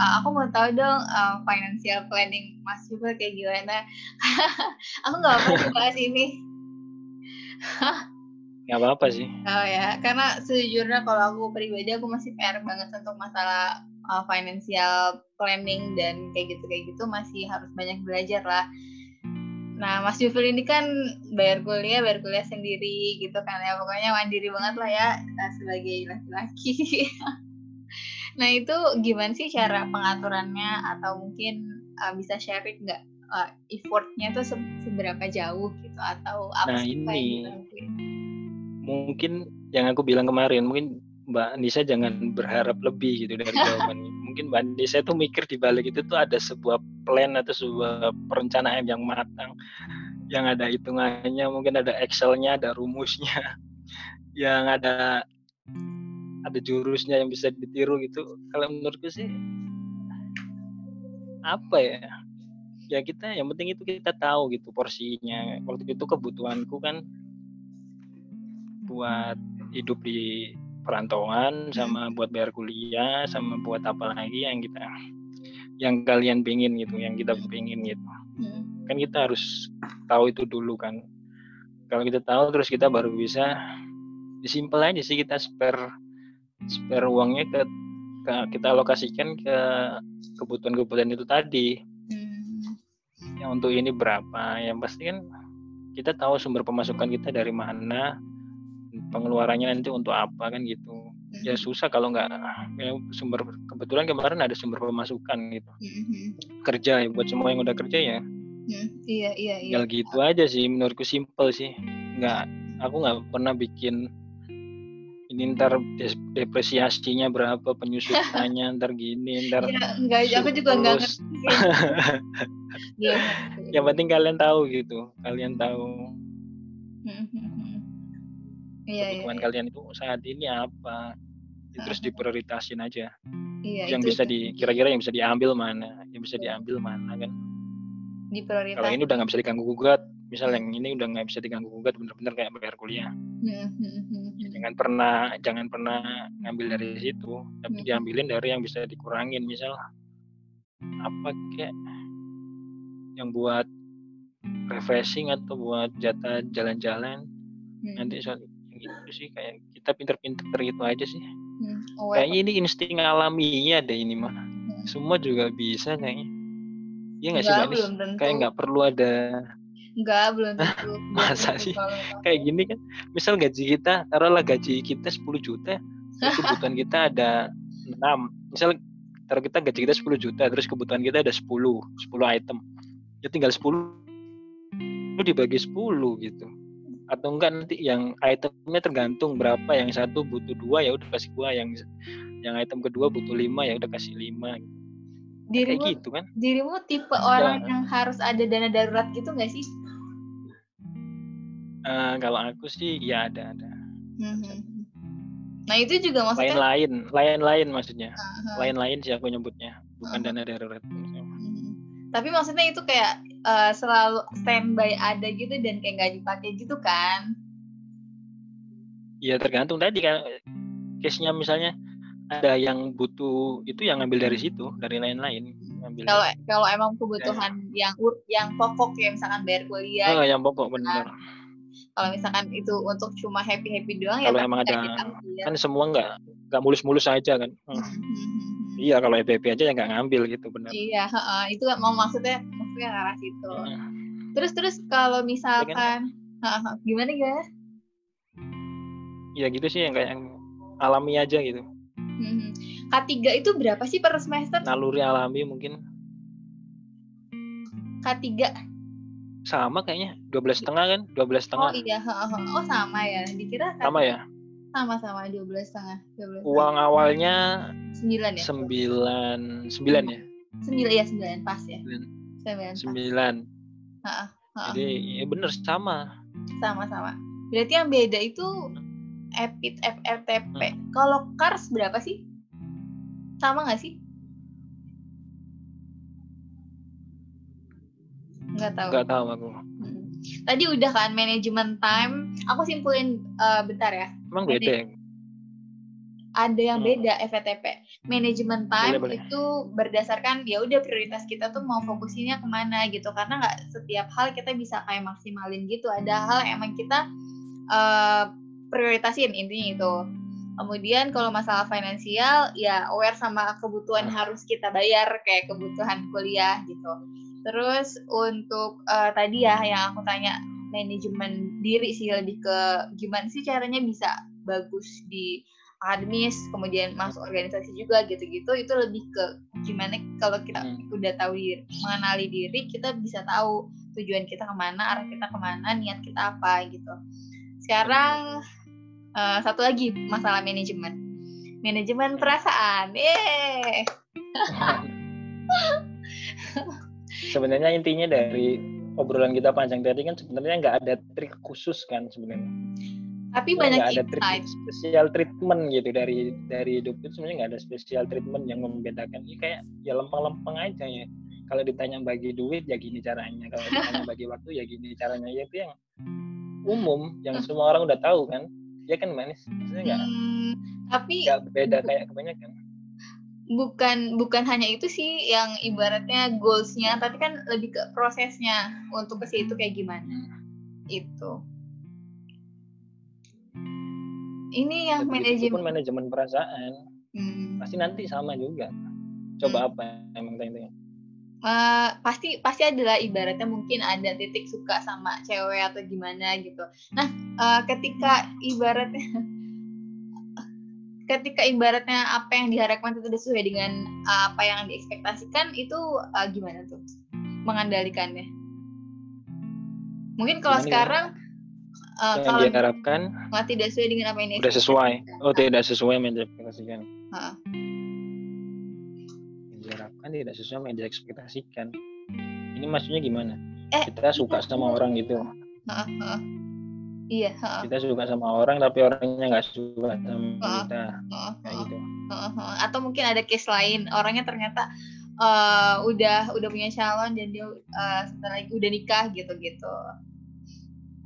uh, aku mau tahu dong uh, financial planning Mas juga kayak gimana. aku nggak mau bahas ini. nggak apa-apa sih. Oh ya, karena sejujurnya kalau aku pribadi aku masih PR banget untuk masalah uh, financial planning dan kayak gitu kayak gitu masih harus banyak belajar lah. Nah, Mas Jufil ini kan bayar kuliah, bayar kuliah sendiri gitu kan ya. Pokoknya mandiri banget lah ya uh, sebagai laki-laki. nah, itu gimana sih cara pengaturannya? Atau mungkin uh, bisa sharing nggak? Uh, effortnya tuh seberapa jauh gitu? Atau apa nah, ini mungkin yang aku bilang kemarin mungkin Mbak Nisa jangan berharap lebih gitu dari jawabannya. Mungkin Mbak Nisa itu mikir di balik itu tuh ada sebuah plan atau sebuah perencanaan yang matang, yang ada hitungannya, mungkin ada Excelnya, ada rumusnya, yang ada ada jurusnya yang bisa ditiru gitu. Kalau menurutku sih apa ya? Ya kita yang penting itu kita tahu gitu porsinya. Waktu itu kebutuhanku kan buat hidup di perantauan sama buat bayar kuliah sama buat apa lagi yang kita yang kalian pingin gitu yang kita pingin gitu kan kita harus tahu itu dulu kan kalau kita tahu terus kita baru bisa disimpel aja sih kita spare spare uangnya ke, ke kita alokasikan ke kebutuhan-kebutuhan itu tadi. Ya untuk ini berapa? Yang pasti kan kita tahu sumber pemasukan kita dari mana pengeluarannya nanti untuk apa kan gitu. Ya susah kalau nggak ya sumber kebetulan kemarin ada sumber pemasukan gitu. Kerja ya buat semua yang udah kerja ya. Iya iya iya. Tinggal gitu aja sih menurutku simple sih. Nggak aku nggak pernah bikin ini ntar depresiasinya berapa penyusunannya ntar gini ntar ya, enggak aku juga nggak ngerti. Ya, yang penting kalian tahu gitu kalian tahu. Iya, kebutuhan iya, kalian itu saat ini apa terus diprioritasin aja. Iya, yang itu, bisa di kira-kira yang bisa diambil mana yang bisa diambil mana kan. Diprioritas kalau ini udah nggak bisa diganggu gugat misal yang ini udah nggak bisa diganggu gugat bener-bener kayak bayar kuliah. Ya, jangan pernah jangan pernah ngambil dari situ tapi diambilin dari yang bisa dikurangin misal apa kayak yang buat refreshing atau buat jatah jalan-jalan. Nanti soal gitu sih kayak kita pinter-pinter gitu aja sih. Hmm. oh, kayaknya ini insting alaminya deh ini mah. Hmm. semua juga bisa kayaknya. Iya nggak sih mbak kayak nggak perlu ada Enggak, belum tentu. Masa sih? Kayak gini kan, misal gaji kita, taruhlah gaji kita 10 juta, kebutuhan kita ada 6. Misal taruh kita gaji kita 10 juta, terus kebutuhan kita ada 10, 10 item. Ya tinggal 10 itu dibagi 10 gitu atau enggak nanti yang itemnya tergantung berapa yang satu butuh dua ya udah kasih dua yang yang item kedua butuh lima ya udah kasih lima dirimu, kayak gitu kan dirimu tipe orang yang harus ada dana darurat gitu nggak sih uh, kalau aku sih ya ada ada mm-hmm. nah itu juga maksudnya lain-lain lain-lain maksudnya uh-huh. lain-lain sih aku nyebutnya bukan uh-huh. dana darurat mm-hmm. tapi maksudnya itu kayak uh, selalu standby ada gitu dan kayak nggak dipakai gitu kan? Ya tergantung tadi kan case-nya misalnya ada yang butuh itu yang ngambil dari situ dari lain-lain kalau kalau emang kebutuhan ya. yang yang pokok ya misalkan bayar kuliah oh, yang pokok benar kalau misalkan itu untuk cuma happy happy doang kalau ya emang ada kan semua nggak nggak mulus-mulus aja kan hmm. hmm, hmm, hmm iya kalau happy happy aja ya nggak ngambil gitu benar iya uh, itu mau maksudnya maksudnya arah situ ya. terus terus kalau misalkan ya, kan? gimana ya ya gitu sih yang kayak yang alami aja gitu hmm. K3 itu berapa sih per semester? Naluri alami mungkin. K3 sama kayaknya dua belas setengah kan dua belas setengah oh iya oh sama ya dikira K3. sama ya sama-sama dua belas setengah. Uang awalnya sembilan ya. Sembilan, sembilan ya. Sembilan ya sembilan pas ya. Sembilan. Sembilan. Jadi ya bener sama. Sama-sama. Berarti yang beda itu EPIT FRTP. Hmm. Kalau Kars berapa sih? Sama nggak sih? Nggak tahu. Nggak tahu aku. Hmm. Tadi udah kan manajemen time. Aku simpulin uh, bentar ya. Emang beda ya? ada yang hmm. beda FTP. Manajemen time boleh, boleh. itu berdasarkan ya udah prioritas kita tuh mau fokusinnya ke mana gitu. Karena nggak setiap hal kita bisa kayak maksimalin gitu. Ada hal yang emang kita uh, prioritasin intinya itu. Kemudian kalau masalah finansial ya aware sama kebutuhan harus kita bayar kayak kebutuhan kuliah gitu. Terus untuk uh, tadi ya yang aku tanya manajemen diri sih lebih ke gimana sih caranya bisa bagus di akademis kemudian masuk organisasi juga gitu-gitu. Itu lebih ke gimana kalau kita hmm. udah tahu diri, mengenali diri kita bisa tahu tujuan kita ke mana arah kita ke mana niat kita apa gitu. Sekarang uh, satu lagi masalah manajemen. Manajemen perasaan eh sebenarnya intinya dari obrolan kita panjang tadi kan sebenarnya nggak ada trik khusus kan sebenarnya. Tapi banyak nggak ada trik spesial treatment gitu dari dari hidup itu sebenarnya nggak ada spesial treatment yang membedakan. Ini kayak ya lempeng-lempeng aja ya. Kalau ditanya bagi duit ya gini caranya. Kalau ditanya bagi waktu ya gini caranya. Ya itu yang umum yang semua orang udah tahu kan. Ya kan manis? Maksudnya nggak hmm, tapi nggak beda kayak kebanyakan bukan bukan hanya itu sih yang ibaratnya goalsnya tapi kan lebih ke prosesnya untuk ke situ kayak gimana itu ini yang manajemen manajemen perasaan hmm. pasti nanti sama juga coba hmm. apa emang tanya Uh, pasti pasti adalah ibaratnya mungkin ada titik suka sama cewek atau gimana gitu. Nah, uh, ketika ibaratnya ketika ibaratnya apa yang diharapkan itu sesuai dengan uh, apa yang diekspektasikan itu uh, gimana tuh mengandalkannya mungkin kalau sekarang uh, yang kalau diharapkan nggak tidak sesuai dengan apa ini udah sesuai. oh tidak sesuai yang diekspektasikan. Uh. yang diharapkan tidak sesuai yang diekspektasikan. Ini maksudnya gimana? Eh, kita suka sama orang gitu. Uh, uh Iya. Uh. Kita suka sama orang tapi orangnya nggak suka sama uh. kita. Uh. Kayak gitu. Uh. Uh. Atau mungkin ada case lain orangnya ternyata uh, udah udah punya calon dan dia uh, sebentar lagi udah nikah gitu-gitu.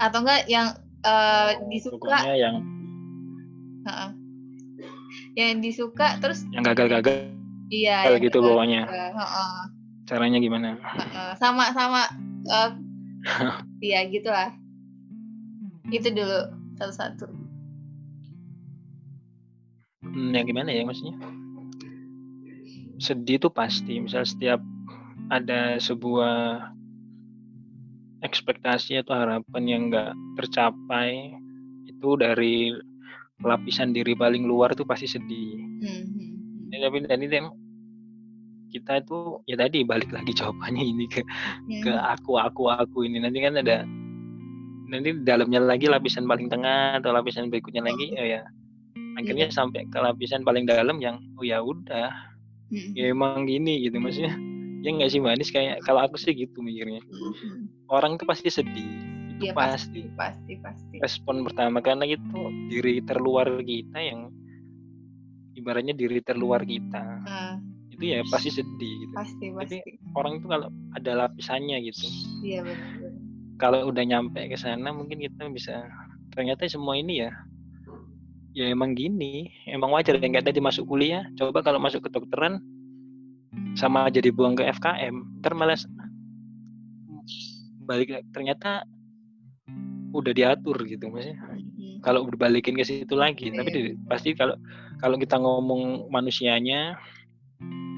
Atau enggak yang uh, disuka yang uh. yang disuka terus yang gagal-gagal. Iya. Gagal gitu bawahnya. Uh. Uh. Caranya gimana? Uh. Sama sama uh, iya gitulah itu dulu satu-satu hmm, yang gimana ya maksudnya sedih itu pasti misal setiap ada sebuah ekspektasi atau harapan yang enggak tercapai itu dari lapisan diri paling luar itu pasti sedih. Mm-hmm. Ya, tapi tadi kita itu ya tadi balik lagi jawabannya ini ke mm-hmm. ke aku aku aku ini nanti kan ada nanti dalamnya lagi lapisan paling tengah atau lapisan berikutnya lagi. Oh. Ya. Akhirnya yeah. sampai ke lapisan paling dalam yang oh ya udah. Mm-hmm. ya emang gini gitu maksudnya. Ya nggak sih manis kayak kalau aku sih gitu mikirnya. Mm-hmm. orang itu pasti sedih. Itu ya, pasti. pasti pasti respon pertama karena itu diri terluar kita yang ibaratnya diri terluar kita. Uh. itu ya pasti sedih gitu. Pasti pasti. jadi orang itu kalau ada lapisannya gitu. Iya benar kalau udah nyampe ke sana mungkin kita bisa ternyata semua ini ya ya emang gini emang wajar yang kayak tadi masuk kuliah. Coba kalau masuk ke dokteran sama aja dibuang ke FKM ntar malah balik ternyata udah diatur gitu maksudnya. Hmm. kalau berbalikin ke situ lagi tapi di, pasti kalau kalau kita ngomong manusianya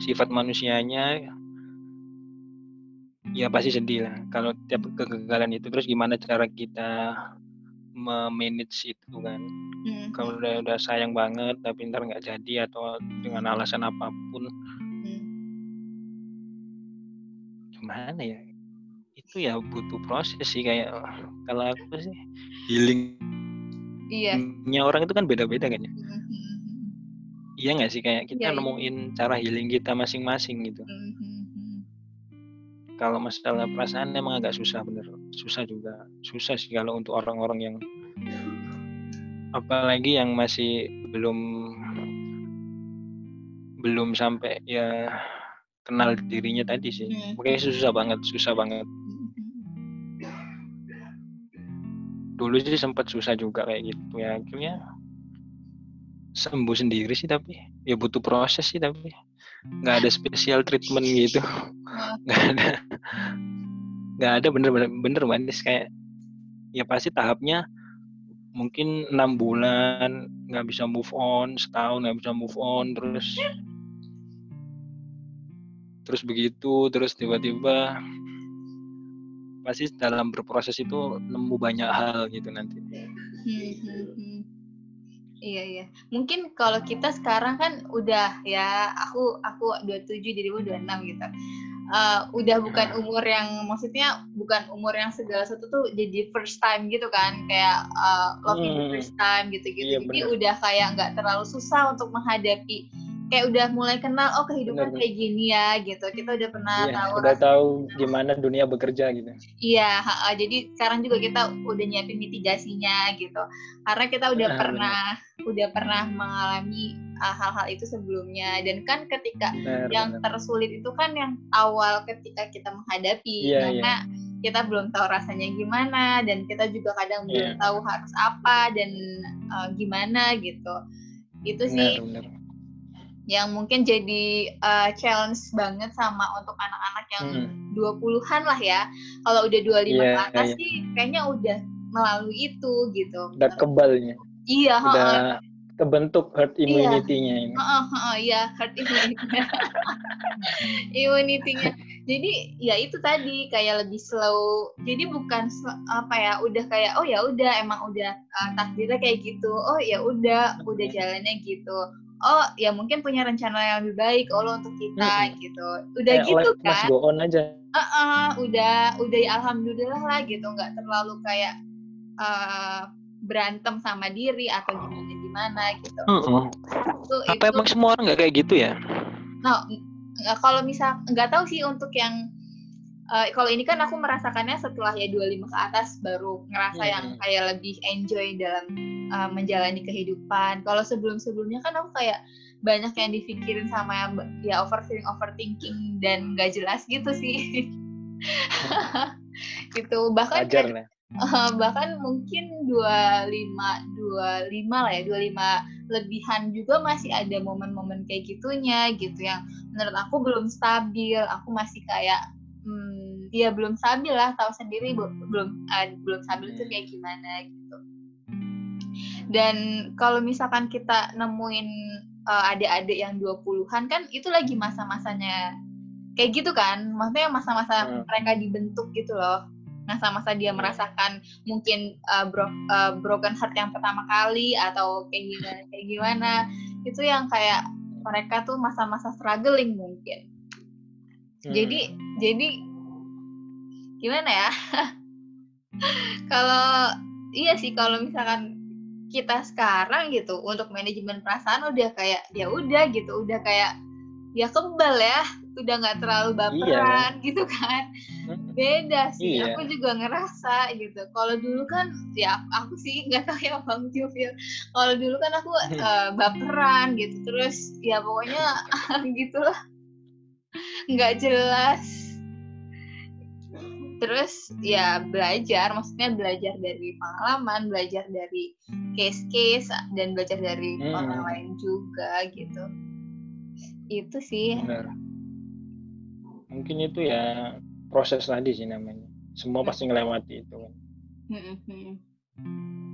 sifat manusianya ya pasti sedih lah kalau tiap kegagalan itu. Terus gimana cara kita memanage itu kan? Hmm. kalau udah udah sayang banget tapi ntar nggak jadi atau dengan alasan apa pun. Hmm. gimana ya? Itu ya butuh proses sih kayak kalau aku sih healing. Iya. Orang itu kan beda-beda kan ya? Hmm. hmm, hmm. iya nggak sih? Kayak kita ya, nemuin cara healing kita masing-masing gitu. Hmm kalau masalah perasaan emang agak susah bener. Susah juga. Susah sih kalau untuk orang-orang yang apalagi yang masih belum belum sampai ya kenal dirinya tadi sih. Hmm. makanya susah banget susah banget. Dulu sih sempat susah juga kayak gitu ya. Akhirnya sembuh sendiri sih tapi. Ya butuh proses sih tapi. Nggak ada special treatment gitu nggak ada nggak ada bener-bener bener manis kayak ya pasti tahapnya mungkin enam bulan nggak bisa move on setahun nggak bisa move on terus terus begitu terus tiba-tiba pasti dalam berproses itu nemu banyak hal gitu nanti hmm, hmm, hmm. Iya iya. Mungkin kalau kita sekarang kan udah ya aku aku 27 dirimu 26 gitu. Uh, udah bukan umur yang maksudnya bukan umur yang segala sesuatu tuh jadi first time gitu kan kayak uh, loving hmm. first time gitu-gitu. Iya, jadi bener. udah kayak nggak terlalu susah untuk menghadapi kayak udah mulai kenal oh kehidupan Bener. kayak gini ya gitu kita udah pernah iya, tahu udah tahu gimana dunia bekerja gitu iya jadi sekarang juga kita udah nyiapin mitigasinya gitu karena kita udah nah, pernah bener. udah pernah mengalami uh, hal-hal itu sebelumnya dan kan ketika bener, yang bener. tersulit itu kan yang awal ketika kita menghadapi iya, karena iya kita belum tahu rasanya gimana dan kita juga kadang yeah. belum iya. tahu harus apa dan uh, gimana gitu itu sih bener yang mungkin jadi uh, challenge banget sama untuk anak-anak yang hmm. 20-an lah ya. Kalau udah 25 yeah, ke atas yeah. sih kayaknya udah melalui itu gitu. Udah kebalnya. Iya, udah uh, kebentuk herd iya. immunity-nya ini. Heeh, uh, uh, uh, ya, herd immunity-nya. immunity-nya. Jadi ya itu tadi kayak lebih slow. Jadi bukan apa ya, udah kayak oh ya udah emang udah uh, takdirnya kayak gitu. Oh ya udah, udah jalannya gitu oh ya mungkin punya rencana yang lebih baik oh lo untuk kita hmm. gitu. Udah Kayak gitu kan? go on aja. Uh -uh, udah udah ya alhamdulillah lah gitu. Nggak terlalu kayak uh, berantem sama diri atau gimana gimana gitu. Uh -uh. Itu, apa itu, emang semua orang nggak kayak gitu ya? Nah kalau misal nggak tahu sih untuk yang uh, kalau ini kan aku merasakannya setelah ya 25 ke atas baru ngerasa hmm. yang kayak lebih enjoy dalam uh, menjalani kehidupan. Kalau sebelum-sebelumnya kan aku kayak banyak yang dipikirin sama yang ya overthinking overthinking dan gak jelas gitu sih. gitu bahkan Ajar, kan, uh, bahkan mungkin 25 25 lah ya 25 lebihan juga masih ada momen-momen kayak gitunya gitu yang menurut aku belum stabil aku masih kayak hmm, ya belum stabil lah tahu sendiri belum uh, belum stabil itu kayak gimana gitu. Dan kalau misalkan kita nemuin uh, adik-adik yang 20-an kan itu lagi masa-masanya kayak gitu kan maksudnya masa-masa hmm. mereka dibentuk gitu loh. Masa-masa dia merasakan mungkin uh, bro, uh, broken heart yang pertama kali atau kayak gimana kayak gimana. Itu yang kayak mereka tuh masa-masa struggling mungkin. Hmm. Jadi jadi gimana ya? kalau iya sih kalau misalkan kita sekarang gitu untuk manajemen perasaan udah kayak ya udah gitu udah kayak ya kebal ya udah nggak terlalu iya, baperan iya. gitu kan hmm. beda sih iya. aku juga ngerasa gitu kalau dulu kan ya aku sih nggak tahu ya bang Jovil kalau dulu kan aku uh, baperan gitu terus ya pokoknya gitulah nggak jelas terus ya belajar maksudnya belajar dari pengalaman belajar dari case-case dan belajar dari hmm. orang lain juga gitu itu sih Benar. mungkin itu ya proses tadi sih namanya semua pasti ngelewati itu kan hmm. hmm, hmm.